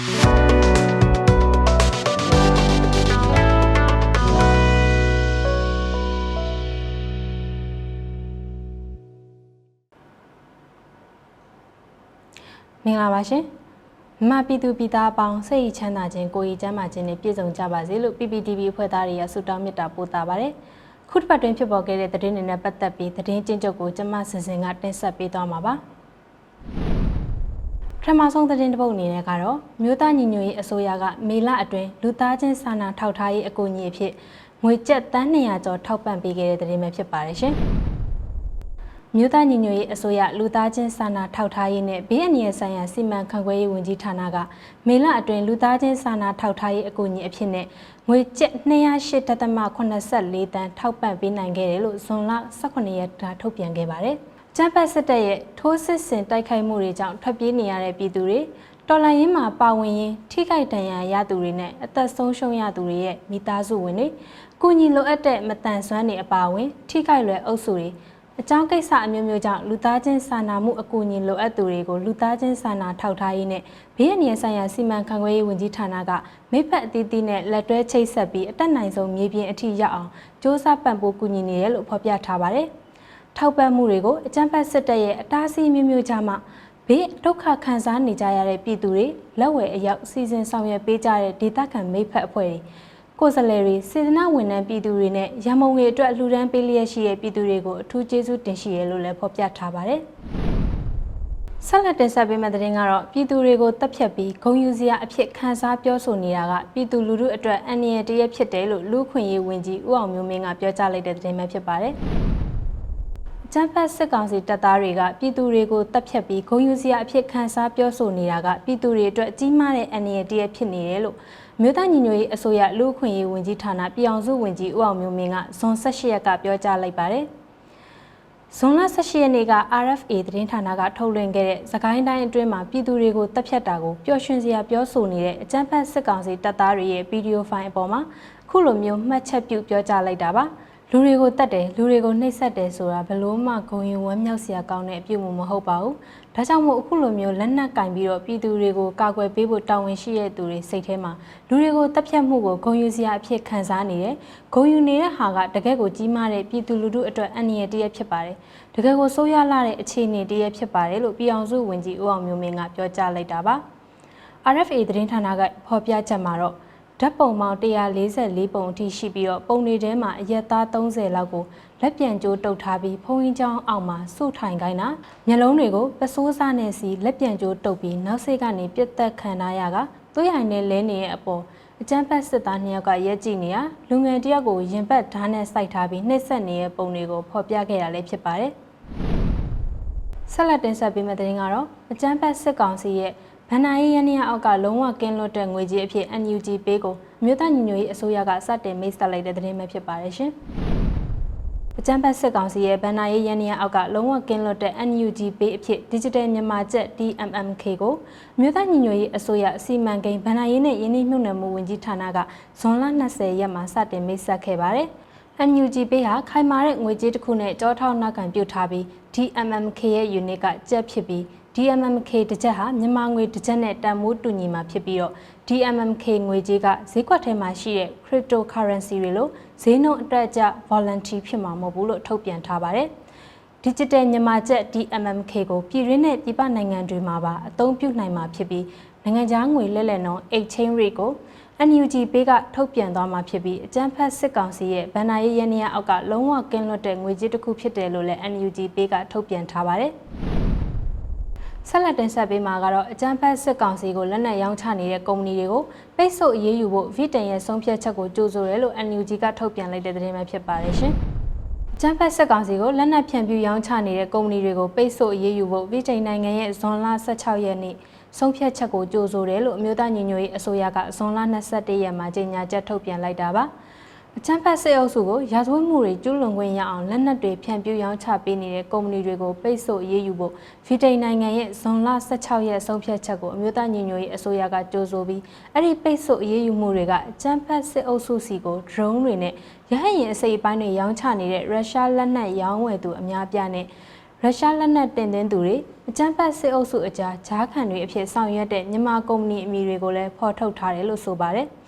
မင်္ဂလာပါရှင်မမပြည်သူပြည်သားအပေါင်းစိတ်ရချမ်းသာခြင်းကိုယ်ရည်ချမ်းသာခြင်းနဲ့ပြည့်စုံကြပါစေလို့ PPTV အဖွဲ့သားတွေကဆုတောင်းမေတ္တာပို့တာပါတယ်ခုတစ်ပတ်တွင်ဖြစ်ပေါ်ခဲ့တဲ့သတင်းတွေနဲ့ပတ်သက်ပြီးသတင်းချင်းချုပ်ကိုကျမစင်စင်ကတင်ဆက်ပေးသွားမှာပါ ပထမဆုံးသတင်းတစ်ပုဒ်အနေနဲ့ကတော့မြို့သားညီညွတ်ရေးအစိုးရကမေလအတွင်းလူသားချင်းစာနာထောက်ထားရေးအကူအညီအဖြစ်ငွေကျပ်တန်း200ကျော်ထောက်ပံ့ပေးခဲ့တဲ့သတင်းပဲဖြစ်ပါတယ်ရှင်။မြို့သားညီညွတ်ရေးအစိုးရလူသားချင်းစာနာထောက်ထားရေးနဲ့ဘေးအန္တရာယ်ဆိုင်ရာစီမံခန့်ခွဲရေးဝန်ကြီးဌာနကမေလအတွင်းလူသားချင်းစာနာထောက်ထားရေးအကူအညီအဖြစ်နဲ့ငွေကျပ်208.84တန်းထောက်ပံ့ပေးနိုင်ခဲ့တယ်လို့ဇွန်လ18ရက်တာထုတ်ပြန်ခဲ့ပါတယ်။ ကျန်းပတ်စစ်တပ်ရဲ့ထိုးစစ်ဆင်တိုက်ခိုက်မှုတွေကြောင့်ထွက်ပြေးနေရတဲ့ပြည်သူတွေတော်လှန်ရေးမှာပါဝင်ရင်ထိခိုက်ဒဏ်ရာရသူတွေနဲ့အသက်ဆုံးရှုံးရသူတွေရဲ့မိသားစုဝင်တွေကုညီလိုအပ်တဲ့မတန်ဆွမ်းတွေအပါအဝင် ထိခိုက်လွယ်အုပ်စုတွေအကြောင်းကိစ္စအမျိုးမျိုးကြောင့်လူသားချင်းစာနာမှုအကူအညီလိုအပ်သူတွေကိုလူသားချင်းစာနာထောက်ထားရေးနဲ့ဘေးအန္တရာယ်ဆိုင်ရာစီမံခန့်ခွဲရေးဝန်ကြီးဌာနကမိဖက်အသီးသီးနဲ့လက်တွဲချိတ်ဆက်ပြီးအတက်နိုင်ဆုံးမြေပြင်အထိရောက်အောင်စ조사ပံ့ပိုးကူညီနေတယ်လို့ဖော်ပြထားပါတယ်။ ထောက်ပံ့မှုတွေကိုအကြမ်းဖက်စစ်တပ်ရဲ့အတားအဆီးမျိုးမျိုးကြားမှာဘေးဒုက္ခခံစားနေကြရတဲ့ပြည်သူတွေလက်ဝယ်အရောက်စီစဉ်ဆောင်ရွက်ပေးကြတဲ့ဒေသခံမိဖက်အဖွဲ့တွေကိုယ်စားလှယ်တွေစေတနာဝန်ထမ်းပြည်သူတွေနဲ့ရမုံငွေအတွက်လှူဒန်းပေးလျက်ရှိတဲ့ပြည်သူတွေကိုအထူးကျေးဇူးတင်ရှိရလို့လည်းဖော်ပြထားပါတယ်။ဆက်လက်တင်ဆက်ပေးမယ့်သတင်းကတော့ပြည်သူတွေကိုတပ်ဖြတ်ပြီးဂုံယူစရာအဖြစ်ခန်းစားပြောဆိုနေတာကပြည်သူလူထုအတွက်အန္တရာယ်တရက်ဖြစ်တယ်လို့လူခွင့်ရေးဝန်ကြီးဦးအောင်မျိုးမင်းကပြောကြားလိုက်တဲ့သတင်းပဲဖြစ်ပါတယ်။ ကျန်းဖတ်စစ်ကောင်စီတပ်သားတွေကပြည်သူတွေကိုတပ်ဖြတ်ပြီးဂုံယူစရာအဖြစ်ခန်းစားပြောဆိုနေတာကပြည်သူတွေအတွက်ကြီးမားတဲ့အန္တရာယ်တရက်ဖြစ်နေတယ်လို့မြို့သားညီညွတ်ရေးအစိုးရလူ့အခွင့်အရေးဝန်ကြီးဌာနပြည်အောင်စုဝန်ကြီးဦးအောင်မျိုးမင်းကဇွန်18ရက်ကပြောကြားလိုက်ပါတယ်။ဇွန်လ18ရက်နေ့က RFA သတင်းဌာနကထုတ်လွှင့်ခဲ့တဲ့သခိုင်းတိုင်းအတွင်းမှာပြည်သူတွေကိုတပ်ဖြတ်တာကိုပျော်ရွှင်စရာပြောဆိုနေတဲ့အကြမ်းဖက်စစ်ကောင်စီတပ်သားတွေရဲ့ဗီဒီယိုဖိုင်အပေါ်မှာခုလိုမျိုးမှတ်ချက်ပြုပြောကြားလိုက်တာပါ။ လူတွေကိုတတ်တယ်လူတွေကိုနှိပ်စက်တယ်ဆိုတာဘလို့မှဂုံရင်ဝမ်းမြောက်စရာကောင်းတဲ့အပြုမှုမဟုတ်ပါဘူး။ဒါကြောင့်မို့အခုလိုမျိုးလက်နက်ကင်ပြီးတော့ပြည်သူတွေကိုကာကွယ်ပေးဖို့တာဝန်ရှိတဲ့သူတွေစိတ်ထဲမှာလူတွေကိုတပ်ဖြတ်မှုကိုဂုံယူစရာအဖြစ်ခံစားနေတယ်။ဂုံယူနေတဲ့ဟာကတကယ့်ကိုကြီးမားတဲ့ပြည်သူလူထုအတွက်အန္တရာယ်တည်းဖြစ်ပါတယ်။တကယ်ကိုဆိုးရွားလာတဲ့အခြေအနေတည်းဖြစ်ပါတယ်လို့ပြည်အောင်စုဝန်ကြီးဦးအောင်မျိုးမင်းကပြောကြားလိုက်တာပါ။ RFA သတင်းဌာနကဖော်ပြချက်မှာတော့ ဓာတ်ပုံပေါင်း144ပုံအထိရှိပြီးတော့ပုံတွေထဲမှာအရက်သား30လောက်ကိုလက်ပြန်ကြိုးတုပ်ထားပြီးဖုံးရင်ချောင်းအောက်မှာစုထိုင်ခိုင်းတာမျက်လုံးတွေကိုပစိုးစားနဲ့စီလက်ပြန်ကြိုးတုပ်ပြီးနောက်စိတ်ကနေပြတ်သက်ခံထားရကသွေးဟိုင်နဲ့လဲနေတဲ့အပေါ်အကြမ်းဖက်စစ်သားနှစ်ယောက်ကရက်ကြည့်နေရလူငယ်တယောက်ကိုရင်ပတ်ဓာတ်နဲ့စိုက်ထားပြီးနှိပ်စက်နေတဲ့ပုံတွေကိုဖော်ပြခဲ့တာလည်းဖြစ်ပါတယ်ဆက်လက်တင်ဆက်ပေးမယ့်သတင်းကတော့အကြမ်းဖက်စစ်ကောင်စီရဲ့ ဗန္နာရေးရန်ရအောက်ကလုံးဝကင်းလွတ်တဲ့ငွေကြီးအဖြစ် NUG ပေးကိုမြို့သားညီညွတ်ရေးအစိုးရကစတင်မိတ်ဆက်လိုက်တဲ့သတင်းပဲဖြစ်ပါတယ်ရှင်။အကြမ်းဖက်စစ်ကောင်စီရဲ့ဗန္နာရေးရန်ရအောက်ကလုံးဝကင်းလွတ်တဲ့ NUG ပေးအဖြစ် Digital မြန်မာကျပ် DMMK ကိုမြို့သားညီညွတ်ရေးအစိုးရစီမံကိန်းဗန္နာရေးနဲ့ယင်းနှိမ့်မှုနယ်မှုဝန်ကြီးဌာနကဇွန်လ20ရက်မှာစတင်မိတ်ဆက်ခဲ့ပါတယ်။ NUG ပေးဟာခိုင်မာတဲ့ငွေကြေးတစ်ခုနဲ့ကြောထောက်နောက်ခံပြုထားပြီး DMMK ရဲ့ unit ကကျက်ဖြစ်ပြီး DMMK တစ်ချက်ဟာမြန်မာငွေတစ်ချက်နဲ့တန်မိုးတူညီမှာဖြစ်ပြီးတော့ DMMK ငွေကြေးကဈေးကွက်ထဲမှာရှိတဲ့ cryptocurrency တွေလိုဈေးနှုန်းအတွက်အကျ volunteer ဖြစ်မှာမဟုတ်ဘူးလို့ထုတ်ပြန်ထားပါတယ်။ Digital မြန်မာကျပ် DMMK ကိုပြည်ရင်းနဲ့ပြည်ပနိုင်ငံတွေမှာပါအသုံးပြုနိုင်မှာဖြစ်ပြီးနိုင်ငံခြားငွေလက်လက်နှုန်း exchange rate ကို NUG ပေးကထုတ်ပြန်သွားမှာဖြစ်ပြီးအကြမ်းဖက်စစ်ကောင်စီရဲ့ဗန်နာရေးရန်ရအောက်ကလုံးဝကင်းလွတ်တဲ့ငွေကြေးတစ်ခုဖြစ်တယ်လို့လည်း NUG ပေးကထုတ်ပြန်ထားပါတယ်။ ဆက်လက်တင်ဆက်ပေးမှာကတော့အကြမ်းဖက်စစ်ကောင်စီကိုလက်နက်ရောင်းချနေတဲ့ကုမ္ပဏီတွေကိုပိတ်ဆို့အရေးယူဖို့ဗီတန်ရဲ့ဆုံးဖြတ်ချက်ကိုကြိုးဆိုရဲလို့ NUG ကထုတ်ပြန်လိုက်တဲ့သတင်းပဲဖြစ်ပါတယ်ရှင်။ကျန်းဖက်စစ်ကောင်စီကိုလက်နက်ဖြန့်ဖြူးရောင်းချနေတဲ့ကုမ္ပဏီတွေကိုပိတ်ဆို့အရေးယူဖို့ဗီတိန်နိုင်ငံရဲ့ဇွန်လ16ရက်နေ့ဆုံးဖြတ်ချက်ကိုကြိုဆိုတယ်လို့အမျိုးသားညီညွတ်ရေးအစိုးရကဇွန်လ21ရက်မှာကြေညာချက်ထုတ်ပြန်လိုက်တာပါ။ အချမ်းဖတ်စစ်အုပ်စုကိုရာဇဝတ်မှုတွေကျူးလွန်ခွင့်ရအောင်လက်နက်တွေဖြန့်ပြူးရောင်းချပေးနေတဲ့ကုမ္ပဏီတွေကိုပိတ်ဆို့အရေးယူဖို့ဗီတိန်နိုင်ငံရဲ့ဇွန်လ16ရက်ဆုံးဖြတ်ချက်ကိုအမျိုးသားညီညွတ်ရေးအစိုးရကကြိုးဆိုပြီးအဲ့ဒီပိတ်ဆို့အရေးယူမှုတွေကအချမ်းဖတ်စစ်အုပ်စုစီကို drone တွေနဲ့ရဟတ်ယာဉ်အစိပ်အပိုင်းတွေရောင်းချနေတဲ့ရုရှားလက်နက်ရောင်းဝယ်သူအများပြားနဲ့ရုရှားလက်နက်တင်သွင်းသူတွေအအကြမ်းဖက်စစ်အုပ်စုအကြားဂျားခံတွေအဖြစ်ဆောင်ရွက်တဲ့မြန်မာကုမ္ပဏီအမည်တွေကိုလည်းဖော်ထုတ်ထားတယ်လို့ဆိုပါတယ်။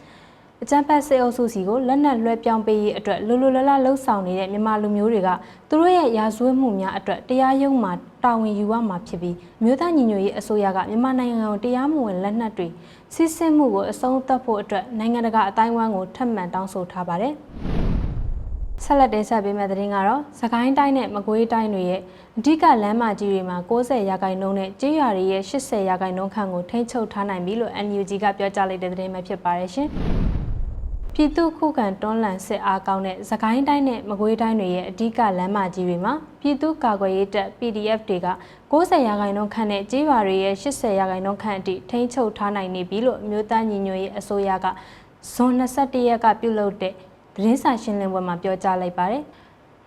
အကြမ်းဖက်စစ်အုပ်စုစီကိုလက်နက်လွှဲပြောင်းပေးရေးအတွက်လူလူလလလှုပ်ဆောင်နေတဲ့မြန်မာလူမျိုးတွေကသူတို့ရဲ့ရာဇဝတ်မှုများအတွက်တရားရုံးမှာတာဝန်ယူရမှာဖြစ်ပြီးမြို့သားညီညွတ်ရေးအစိုးရကမြန်မာနိုင်ငံကိုတရားမဝင်လက်နက်တွေစစ်ဆင်မှုကိုအဆုံးသတ်ဖို့အတွက်နိုင်ငံတကာအတိုင်းအဝန်းကိုထပ်မံတောင်းဆိုထားပါတယ်။ဆက်လက်တင်ဆက်ပေးမယ့်သတင်းကတော့စကိုင်းတိုင်းနဲ့မကွေးတိုင်းတွေရဲ့အဓိကလမ်းမကြီးတွေမှာ60ရာခိုင်နှုန်းနဲ့ကြေးရွာတွေရဲ့80ရာခိုင်နှုန်းခန့်ကိုထိန်းချုပ်ထားနိုင်ပြီလို့ NUG ကပြောကြားလိုက်တဲ့သတင်းပဲဖြစ်ပါတယ်ရှင်။ ပြည်သူခုခံတွန်းလှန်စစ်အားကောင်းတဲ့သခိုင်းတိုင်းနဲ့မကွေးတိုင်းတွေရဲ့အဓိကလမ်းမကြီးတွေမှာပြည်သူကာကွယ်ရေးတပ် PDF တွေက90ရာခိုင်နှုန်းခန့်နဲ့ကြေးရွာတွေရဲ့80ရာခိုင်နှုန်းခန့်အထိထိန်းချုပ်ထားနိုင်နေပြီလို့အမျိုးသားညီညွတ်ရေးအစိုးရကဇွန်21ရက်ကပြုလုပ်တဲ့သတင်းစာရှင်းလင်းပွဲမှာပြောကြားလိုက်ပါတယ်။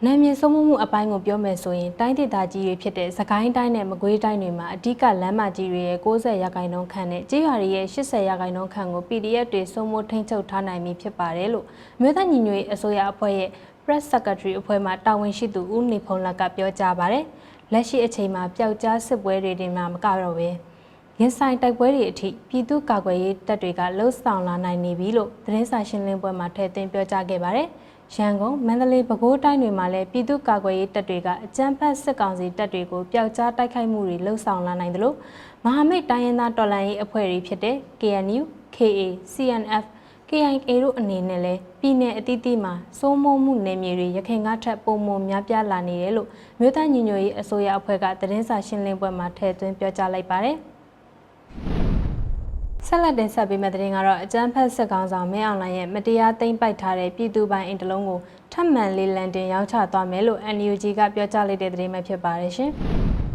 နာမည်ဆုံးမှုအပိုင်းကိုပြောမယ်ဆိုရင်တိုင်းဒေသကြီးတွေဖြစ်တဲ့သခိုင်းတိုင်းနဲ့မကွေးတိုင်းတွေမှာအဓိကလမ်းမကြီးတွေရဲ့60ရာခိုင်နှုန်းခန့်နဲ့ကြေးရွာတွေရဲ့80ရာခိုင်နှုန်းခန့်ကို PDF တွေစုံမိုးထိန်းချုပ်ထားနိုင်ပြီဖြစ်ပါတယ်လို့မြို့သားညီညွတ်ရေးအစိုးရအဖွဲ့ရဲ့ Press Secretary အဖွဲ့မှတာဝန်ရှိသူဦးနေဖုံးလက်ကပြောကြားပါတယ်။လက်ရှိအချိန်မှာပျောက်ကြားစစ်ပွဲတွေတင်မှာမကတော့ပဲရင်ဆိုင်တိုက်ပွဲတွေအထိပြည်သူ့ကာကွယ်ရေးတပ်တွေကလှုပ်ဆောင်လာနိုင်နေပြီလို့သတင်းစာရှင်းလင်းပွဲမှာထည့်သွင်းပြောကြားခဲ့ပါတယ်။ ရန်ကုန်မန္တလေးပဲခူးတိုင်းတွေမှာလည်းပြည်သူ့ကာကွယ်ရေးတပ်တွေကအကြမ်းဖက်စစ်ကောင်စီတပ်တွေကိုပျောက်ကြားတိုက်ခိုက်မှုတွေလှုံ့ဆော်လာနိုင်တယ်လို့မဟာမိတ်တိုင်းရင်းသားတော်လှန်ရေးအဖွဲ့တွေဖြစ်တဲ့ KNU, KA, CNF, KIA တို့အနေနဲ့လည်းပြည်내အသီးသီးမှာစိုးမိုးမှုနယ်မြေတွေရခိုင်ကထက်ပုံမများပြားလာနေတယ်လို့မြို့သားညီညွတ်ရေးအစိုးရအဖွဲ့ကသတင်းစာရှင်းလင်းပွဲမှာထည့်သွင်းပြောကြားလိုက်ပါတယ်။ ဆက်လက်တင်ဆက်ပေးမယ့်သတင်းကတော့အကြမ်းဖက်စစ်ကောင်ဆောင်မင်းအောင်လှိုင်ရဲ့မတရားသိမ်းပိုက်ထားတဲ့ပြည်သူပိုင်အင်တလုံးကိုထပ်မံလေးလံတင်ရောင်းချသွားမယ်လို့ NUG ကပြောကြားလိုက်တဲ့သတင်းပဲဖြစ်ပါတယ်ရှင်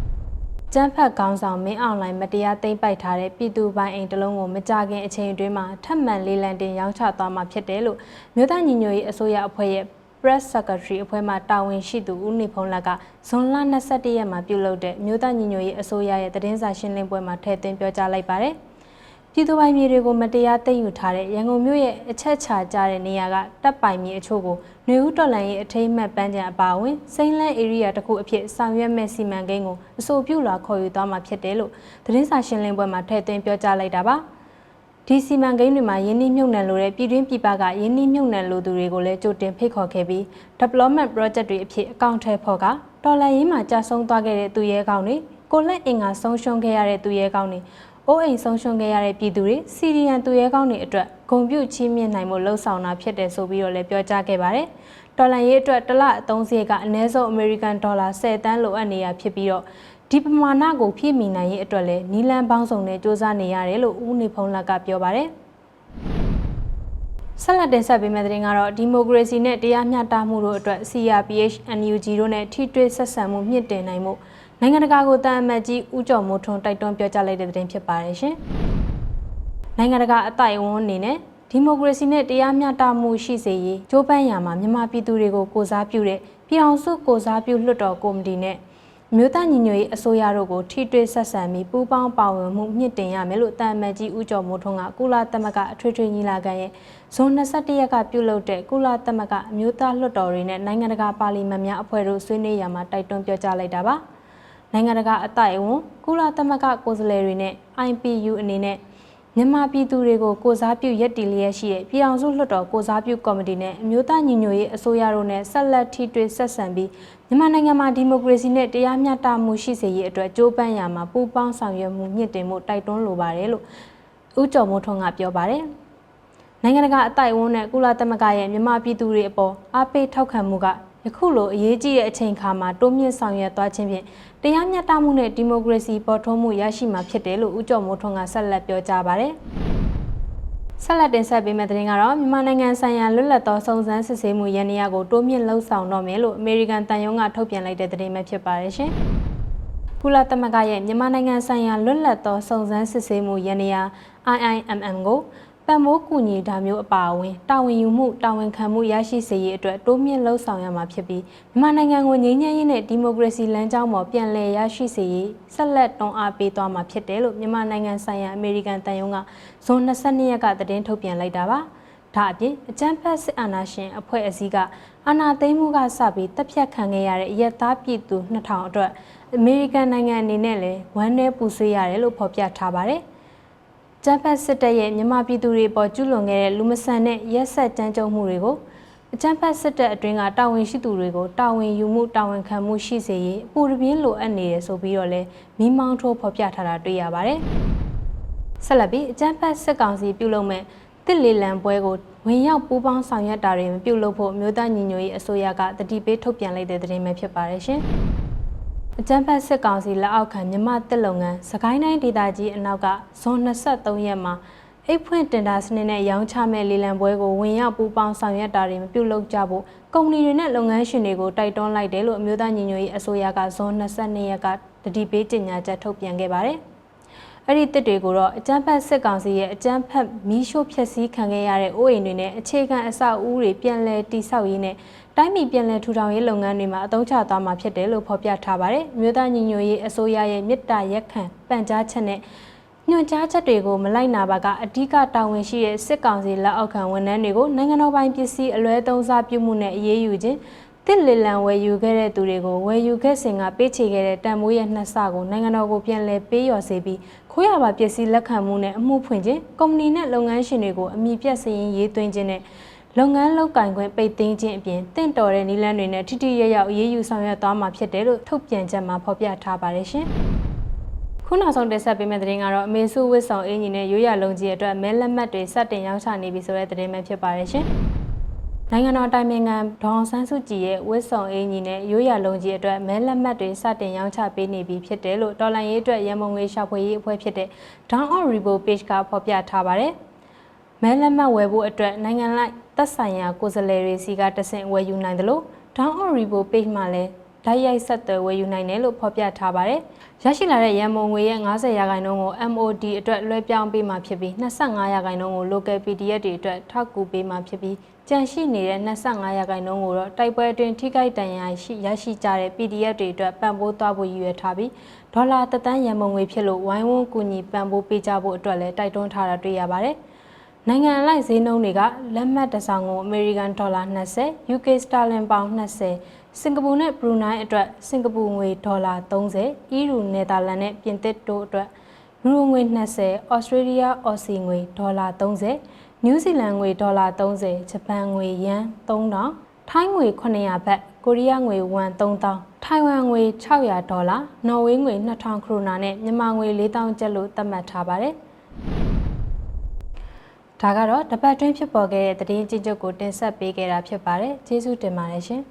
။ကျန်းဖတ်ကောင်းဆောင်မင်းအောင်လှိုင်မတရားသိမ်းပိုက်ထားတဲ့ပြည်သူပိုင်အိမ်တလုံးကိုမကြခင်အချိန်အတွင်းမှာထပ်မံလေးလံတင်ရောင်းချသွားမှာဖြစ်တယ်လို့မြို့သားညီညွတ်ရေးအစိုးရအဖွဲ့ရဲ့ Press Secretary အဖွဲ့မှတာဝန်ရှိသူဦးနေဖုံးလက်ကဇွန်လ22ရက်မှာပြုလုပ်တဲ့မြို့သားညီညွတ်ရေးအစိုးရရဲ့သတင်းစာရှင်းလင်းပွဲမှာထည့်သွင်းပြောကြားလိုက်ပါတယ်။ ပြည်သူပိုင်မြေတွေကိုမတရားသိမ်းယူထားတဲ့ရန်ကုန်မြို့ရဲ့အချက်ချာကြတဲ့နေရာကတပ်ပိုင်မြေအချို့ကိုနေဦးတော်လန်ရဲ့အထိမ့်မှတ်ပန်းချံအပါအဝင်စိမ့်လန်းဧရိယာတစ်ခုအဖြစ်ဆောင်ရွက်မဲ့စီမံကိန်းကိုအဆိုပြုလာခေါ်ယူသွားမှာဖြစ်တယ်လို့သတင်းစာရှင်းလင်းပွဲမှာထည့်သွင်းပြောကြားလိုက်တာပါဒီစီမံကိန်းတွေမှာယင်းနှိမ့်မြုပ်နှံလိုတဲ့ပြည်တွင်းပြည်ပကယင်းနှိမ့်မြုပ်နှံလိုသူတွေကိုလည်းကြိုတင်ဖိတ်ခေါ်ခဲ့ပြီး development project တွေအဖြစ်အကောင့်ထဲဖော်ကတော်လန်ရင်းမှာကြာဆုံးသွားခဲ့တဲ့သူရဲကောင်းတွေကိုလက်အင်္ဂါဆုံးရှုံးခဲ့ရတဲ့သူရဲကောင်းတွေ အိုးအိမ်ဆုံးရှုံးခဲ့ရတဲ့ပြည်သူတွေစီရီယန်သူရဲကောင်းတွေအတွက်ဂုံပြုတ်ချီးမြှင့်နိုင်မှုလှုံ့ဆော်တာဖြစ်တယ်ဆိုပြီးတော့လည်းပြောကြားခဲ့ပါတယ်။ဒေါ်လာရေးအတွက်တစ်လအသုံးစရိတ်ကအနည်းဆုံးအမေရိကန်ဒေါ်လာ10တန်းလိုအပ်နေရဖြစ်ပြီးတော့ဒီပမာဏကိုဖြည့်မီနိုင်ရေးအတွက်လည်းနီလန်ပေါင်းစုံနဲ့စ조사နေရတယ်လို့ဦးနေဖုံးလက်ကပြောပါတယ်။ဆက်လက်တင်ဆက်ပေးမယ့်သတင်းကတော့ဒီမိုကရေစီနဲ့တရားမျှတမှုတို့အတွက် CRPH NUG တို့နဲ့ထိတွေ့ဆက်ဆံမှုမြင့်တင်နိုင်မှု နိုင်ငံတကာကိုတန်အမတ်ကြီးဦးကျော်မိုးထွန်းတိုက်တွန်းပြောကြားလိုက်တဲ့သတင်းဖြစ်ပါတယ်ရှင်။နိုင်ငံတကာအတိုင်အဝန်းအနေနဲ့ဒီမိုကရေစီနဲ့တရားမျှတမှုရှိစေရေးကြိုးပမ်းရာမှာမြန်မာပြည်သူတွေကိုကိုစားပြုတဲ့ပြည်အောင်စုကိုစားပြုလွှတ်တော်ကော်မတီနဲ့မြို့သားညီညွတ်ရေးအစိုးရတို့ကိုထိတွေ့ဆက်ဆံပြီးပူးပေါင်းပါဝင်မှုမြင့်တင်ရမယ်လို့တန်မတ်ကြီးဦးကျော်မိုးထွန်းကကုလသမဂ္ဂအထွေထွေညီလာခံရဲ့ဇွန်21ရက်ကပြုလုပ်တဲ့ကုလသမဂ္ဂအမျိုးသားလွှတ်တော်တွေနဲ့နိုင်ငံတကာပါလီမန်များအဖွဲ့တို့ဆွေးနွေးရာမှာတိုက်တွန်းပြောကြားလိုက်တာပါ။ နိုင်ငံတကာအတိုက်အဝန်ကုလသမဂ္ဂကိုယ်စားလှယ်တွေနဲ့ IPU အနေနဲ့မြန်မာပြည်သူတွေကိုကိုစားပြုရက်တီလျက်ရှိတဲ့ပြည်အောင်စုလွှတ်တော်ကိုစားပြုကော်မတီနဲ့အမျိုးသားညီညွတ်ရေးအစိုးရတို့နဲ့ဆက်လက်ထိတွေ့ဆက်ဆံပြီးမြန်မာနိုင်ငံမှာဒီမိုကရေစီနဲ့တရားမျှတမှုရှိစေရေးအတွက်ကြိုးပမ်းရာမှာပူးပေါင်းဆောင်ရွက်မှုမြင့်တင်မှုတိုက်တွန်းလိုပါတယ်လို့ဦးကျော်မိုးထွန်းကပြောပါတယ်။နိုင်ငံတကာအတိုက်အဝန်နဲ့ကုလသမဂ္ဂရဲ့မြန်မာပြည်သူတွေအပေါ်အားပေးထောက်ခံမှုက ယခုလိုအရေးကြီးတဲ့အချိန်ခါမှာတိုးမြင့်ဆောင်ရွက်သွားခြင်းဖြင့်တရားမျှတမှုနဲ့ဒီမိုကရေစီပေါ်ထွန်းမှုရရှိမှာဖြစ်တယ်လို့ဦးကျော်မိုးထွန်းကဆက်လက်ပြောကြားပါတယ်။ဆက်လက်တင်ဆက်ပေးမယ့်သတင်းကတော့မြန်မာနိုင်ငံဆိုင်ရာလွတ်လပ်သောစုံစမ်းစစ်ဆေးမှုရန်ရာကိုတိုးမြင့်လှုပ်ဆောင်တော့မယ်လို့အမေရိကန်တန်ယုံကထုတ်ပြန်လိုက်တဲ့သတင်းပဲဖြစ်ပါတယ်ရှင်။ကုလသမဂ္ဂရဲ့မြန်မာနိုင်ငံဆိုင်ရာလွတ်လပ်သောစုံစမ်းစစ်ဆေးမှုရန်ရာ IIMM ကို ပံ့ပိုးကူညီတာမျိုးအပါအဝင်တာဝန်ယူမှုတာဝန်ခံမှုရရှိစေရေးအတွက်တိုးမြင့်လှုံ့ဆော်ရမှာဖြစ်ပြီးမြန်မာနိုင်ငံကိုငြိမ်းချမ်းရေးနဲ့ဒီမိုကရေစီလမ်းကြောင်းပေါ်ပြန်လည်ရရှိစေရေးဆက်လက်တွန်းအားပေးသွားမှာဖြစ်တယ်လို့မြန်မာနိုင်ငံဆိုင်ရာအမေရိကန်တန်ယုံကဇွန်22ရက်ကသတင်းထုတ်ပြန်လိုက်တာပါ။ဒါအပြင်အကြမ်းဖက်စစ်အာဏာရှင်အဖွဲ့အစည်းကအာဏာသိမ်းမှုကစပြီးတပ်ဖြတ်ခံခဲ့ရတဲ့ရက်သားပြည်သူ2000အတွက်အမေရိကန်နိုင်ငံအနေနဲ့လည်းဝမ်းနည်းပူဆွေးရတယ်လို့ဖော်ပြထားပါတယ်။ ကျန်းဖတ်စစ်တပ်ရဲ့မြန်မာပြည်သူတွေပေါ်ကျူးလွန်ခဲ့တဲ့လူမဆန်တဲ့ရက်ဆက်ကြမ်းကြုတ်မှုတွေကိုအကြမ်းဖက်စစ်တပ်အတွင်းကတာဝန်ရှိသူတွေကိုတာဝန်ယူမှုတာဝန်ခံမှုရှိစေရေးအပူတပြင်းလိုအပ်နေတယ်ဆိုပြီးတော့လဲမိမောင်းထိုးဖော်ပြထားတာတွေ့ရပါတယ်။ဆက်လက်ပြီးအကြမ်းဖက်စစ်ကောင်စီပြုလုပ်မဲ့တစ်လီလံပွဲကိုဝင်ရောက်ပူးပေါင်းဆောင်ရွက်တာတွေမပြုလုပ်ဖို့မြို့သားညီညွတ်ရေးအစိုးရကတတိပေးထုတ်ပြန်လိုက်တဲ့သတင်းပဲဖြစ်ပါတယ်ရှင်။ အကြမ်းဖက်စစ်ကောင်စီလက်အောက်ခံမြမတက်လုပ်ငန်းစကိုင်းတိုင်းဒေသကြီးအနောက်ကဇွန်23ရက်မှာအိတ်ဖွင့်တင်တာစနစ်နဲ့ရောင်းချမဲ့လေလံပွဲကိုဝင်ရောက်ပူးပေါင်းဆောင်ရွက်တာတွေမပြုလုပ်ကြဖို့ကုမ္ပဏီတွေနဲ့လုပ်ငန်းရှင်တွေကိုတိုက်တွန်းလိုက်တယ်လို့အမျိုးသားညီညွတ်ရေးအစိုးရကဇွန်22ရက်ကတတိပေးကြေညာချက်ထုတ်ပြန်ခဲ့ပါတယ်။အဲ့ဒီတစ်တွေကိုတော့အကြမ်းဖက်စစ်ကောင်စီရဲ့အကြမ်းဖက်မီးရှို့ဖျက်ဆီးခံခဲ့ရတဲ့အိုးအိမ်တွေနဲ့အခြေခံအဆောက်အဦတွေပြန်လည်တည်ဆောက်ရေးနဲ့ တိုင်းပြည်ပြန်လည်ထူထောင်ရေးလုပ်ငန်းတွေမှာအသုံးချသွားမှာဖြစ်တယ်လို့ဖော်ပြထားပါတယ်။မြို့သားညီညွတ်ရေးအစိုးရရဲ့မြစ်တာရက်ခံပန့်ကြားချက်နဲ့ညွှန်ကြားချက်တွေကိုမလိုက်နာပါကအဓိကတာဝန်ရှိတဲ့စစ်ကောင်စီလက်အောက်ခံဝန်ထမ်းတွေကိုနိုင်ငံတော်ပိုင်ပစ္စည်းအလွဲသုံးစားပြုမှုနဲ့အရေးယူခြင်းတစ်လီလံဝယ်ယူခဲ့တဲ့သူတွေကိုဝယ်ယူခဲ့စဉ်ကပေးချေခဲ့တဲ့တန်မိုးရဲ့နှစ်ဆကိုနိုင်ငံတော်ကိုပြန်လည်ပေးလျော်စေပြီးခိုးရပါပစ္စည်းလက်ခံမှုနဲ့အမှုဖွင့်ခြင်းကုမ္ပဏီနဲ့လုပ်ငန်းရှင်တွေကိုအမိပြတ်စည်ရင်ရေးသွင်းခြင်းနဲ့ လုပ်ငန်းလုပ်ကင်ခွင့်ပိတ်သိမ်းခြင်းအပြင်တင့်တော်တဲ့နည်းလမ်းတွေနဲ့ထိထိရရောက်အရေးယူဆောင်ရွက်သွားမှာဖြစ်တယ်လို့ထုတ်ပြန်ချက်မှာဖော်ပြထားပါတယ်ရှင်။ခုနောက်ဆုံးတင်ဆက်ပေးမယ့်သတင်းကတော့အမေစုဝစ်ဆောင်အင်ဂျင်နဲ့ရိုးရလုံးကြီးအတွက်မဲလက်မှတ်တွေစတင်ရောင်းချနေပြီဆိုတဲ့သတင်းပဲဖြစ်ပါတယ်ရှင်။နိုင်ငံတော်တိုင်ပင်ခံဒေါအောင်ဆန်းစုကြည်ရဲ့ဝစ်ဆောင်အင်ဂျင်နဲ့ရိုးရလုံးကြီးအတွက်မဲလက်မှတ်တွေစတင်ရောင်းချပေးနေပြီဖြစ်တယ်လို့တော်လန်ရေးအတွက်ရန်မုံငွေရှာဖွေရေးအဖွဲ့ဖြစ်တဲ့ Down on Rebo page ကဖော်ပြထားပါတယ်။မဲလက်မှတ်ဝယ်ဖို့အတွက်နိုင်ငံလိုက် သက်ဆိုင်ရာကိုယ်စားလှယ်တွေစီကတဆင့်ဝယ်ယူနိုင်တယ်လို့ Down on Rebo page မှာလည်းဓာတ်ရိုက်ဆက်သွယ်ဝယ်ယူနိုင်တယ်လို့ဖော်ပြထားပါတယ်။ရရှိလာတဲ့ရန်မုံငွေရဲ့90ရာခိုင်နှုန်းကို MOD အတွက်လွှဲပြောင်းပေးမှာဖြစ်ပြီး25ရာခိုင်နှုန်းကို local PDF တွေအတွက်ထောက်ကူပေးမှာဖြစ်ပြီးကြန့်ရှိနေတဲ့25ရာခိုင်နှုန်းကိုတော့တိုက်ပွဲအတွင်းထိခိုက်ဒဏ်ရာရှိရရှိကြတဲ့ PDF တွေအတွက်ပံ့ပိုးသွားဖို့ရည်ရွယ်ထားပြီးဒေါ်လာတသန်းရန်မုံငွေဖြစ်လို့ဝိုင်းဝန်းကူညီပံ့ပိုးပေးကြဖို့အတွက်လည်းတိုက်တွန်းထားတာတွေ့ရပါတယ်။ နိုင်ငံအလိုက်ဈေးနှုန်းတွေကလက်မှတ်တစ်စောင်ကို American Dollar 20 UK Sterling Pound 20စင်ကာပူနဲ့ဘရူနိုင်းအတွက်စင်ကာပူငွေဒေါ်လာ30အီရူနယ်သာလန်နဲ့ပြင်သစ်တို့အတွက်ယူရိုငွေ20ဩစတြေးလျအော်စီငွေဒေါ်လာ30နယူးဇီလန်ငွေဒေါ်လာ30ဂျပန်ငွေယန်3000ထိုင်းငွေ900ဘတ်ကိုရီးယားငွေဝမ်3000ထိုင်ဝမ်ငွေ600ဒေါ်လာနော်ဝေးငွေ2000ခရိုနာနဲ့မြန်မာငွေ4000ကျပ်လို့သတ်မှတ်ထားပါတယ် ဒါကတော့တပတ်တွင်းဖြစ်ပေါ်ခဲ့တဲ့သတင်းကြည့်ချုပ်ကိုတင်ဆက်ပေးခဲ့တာဖြစ်ပါတယ်ကျေးဇူးတင်ပါတယ်ရှင်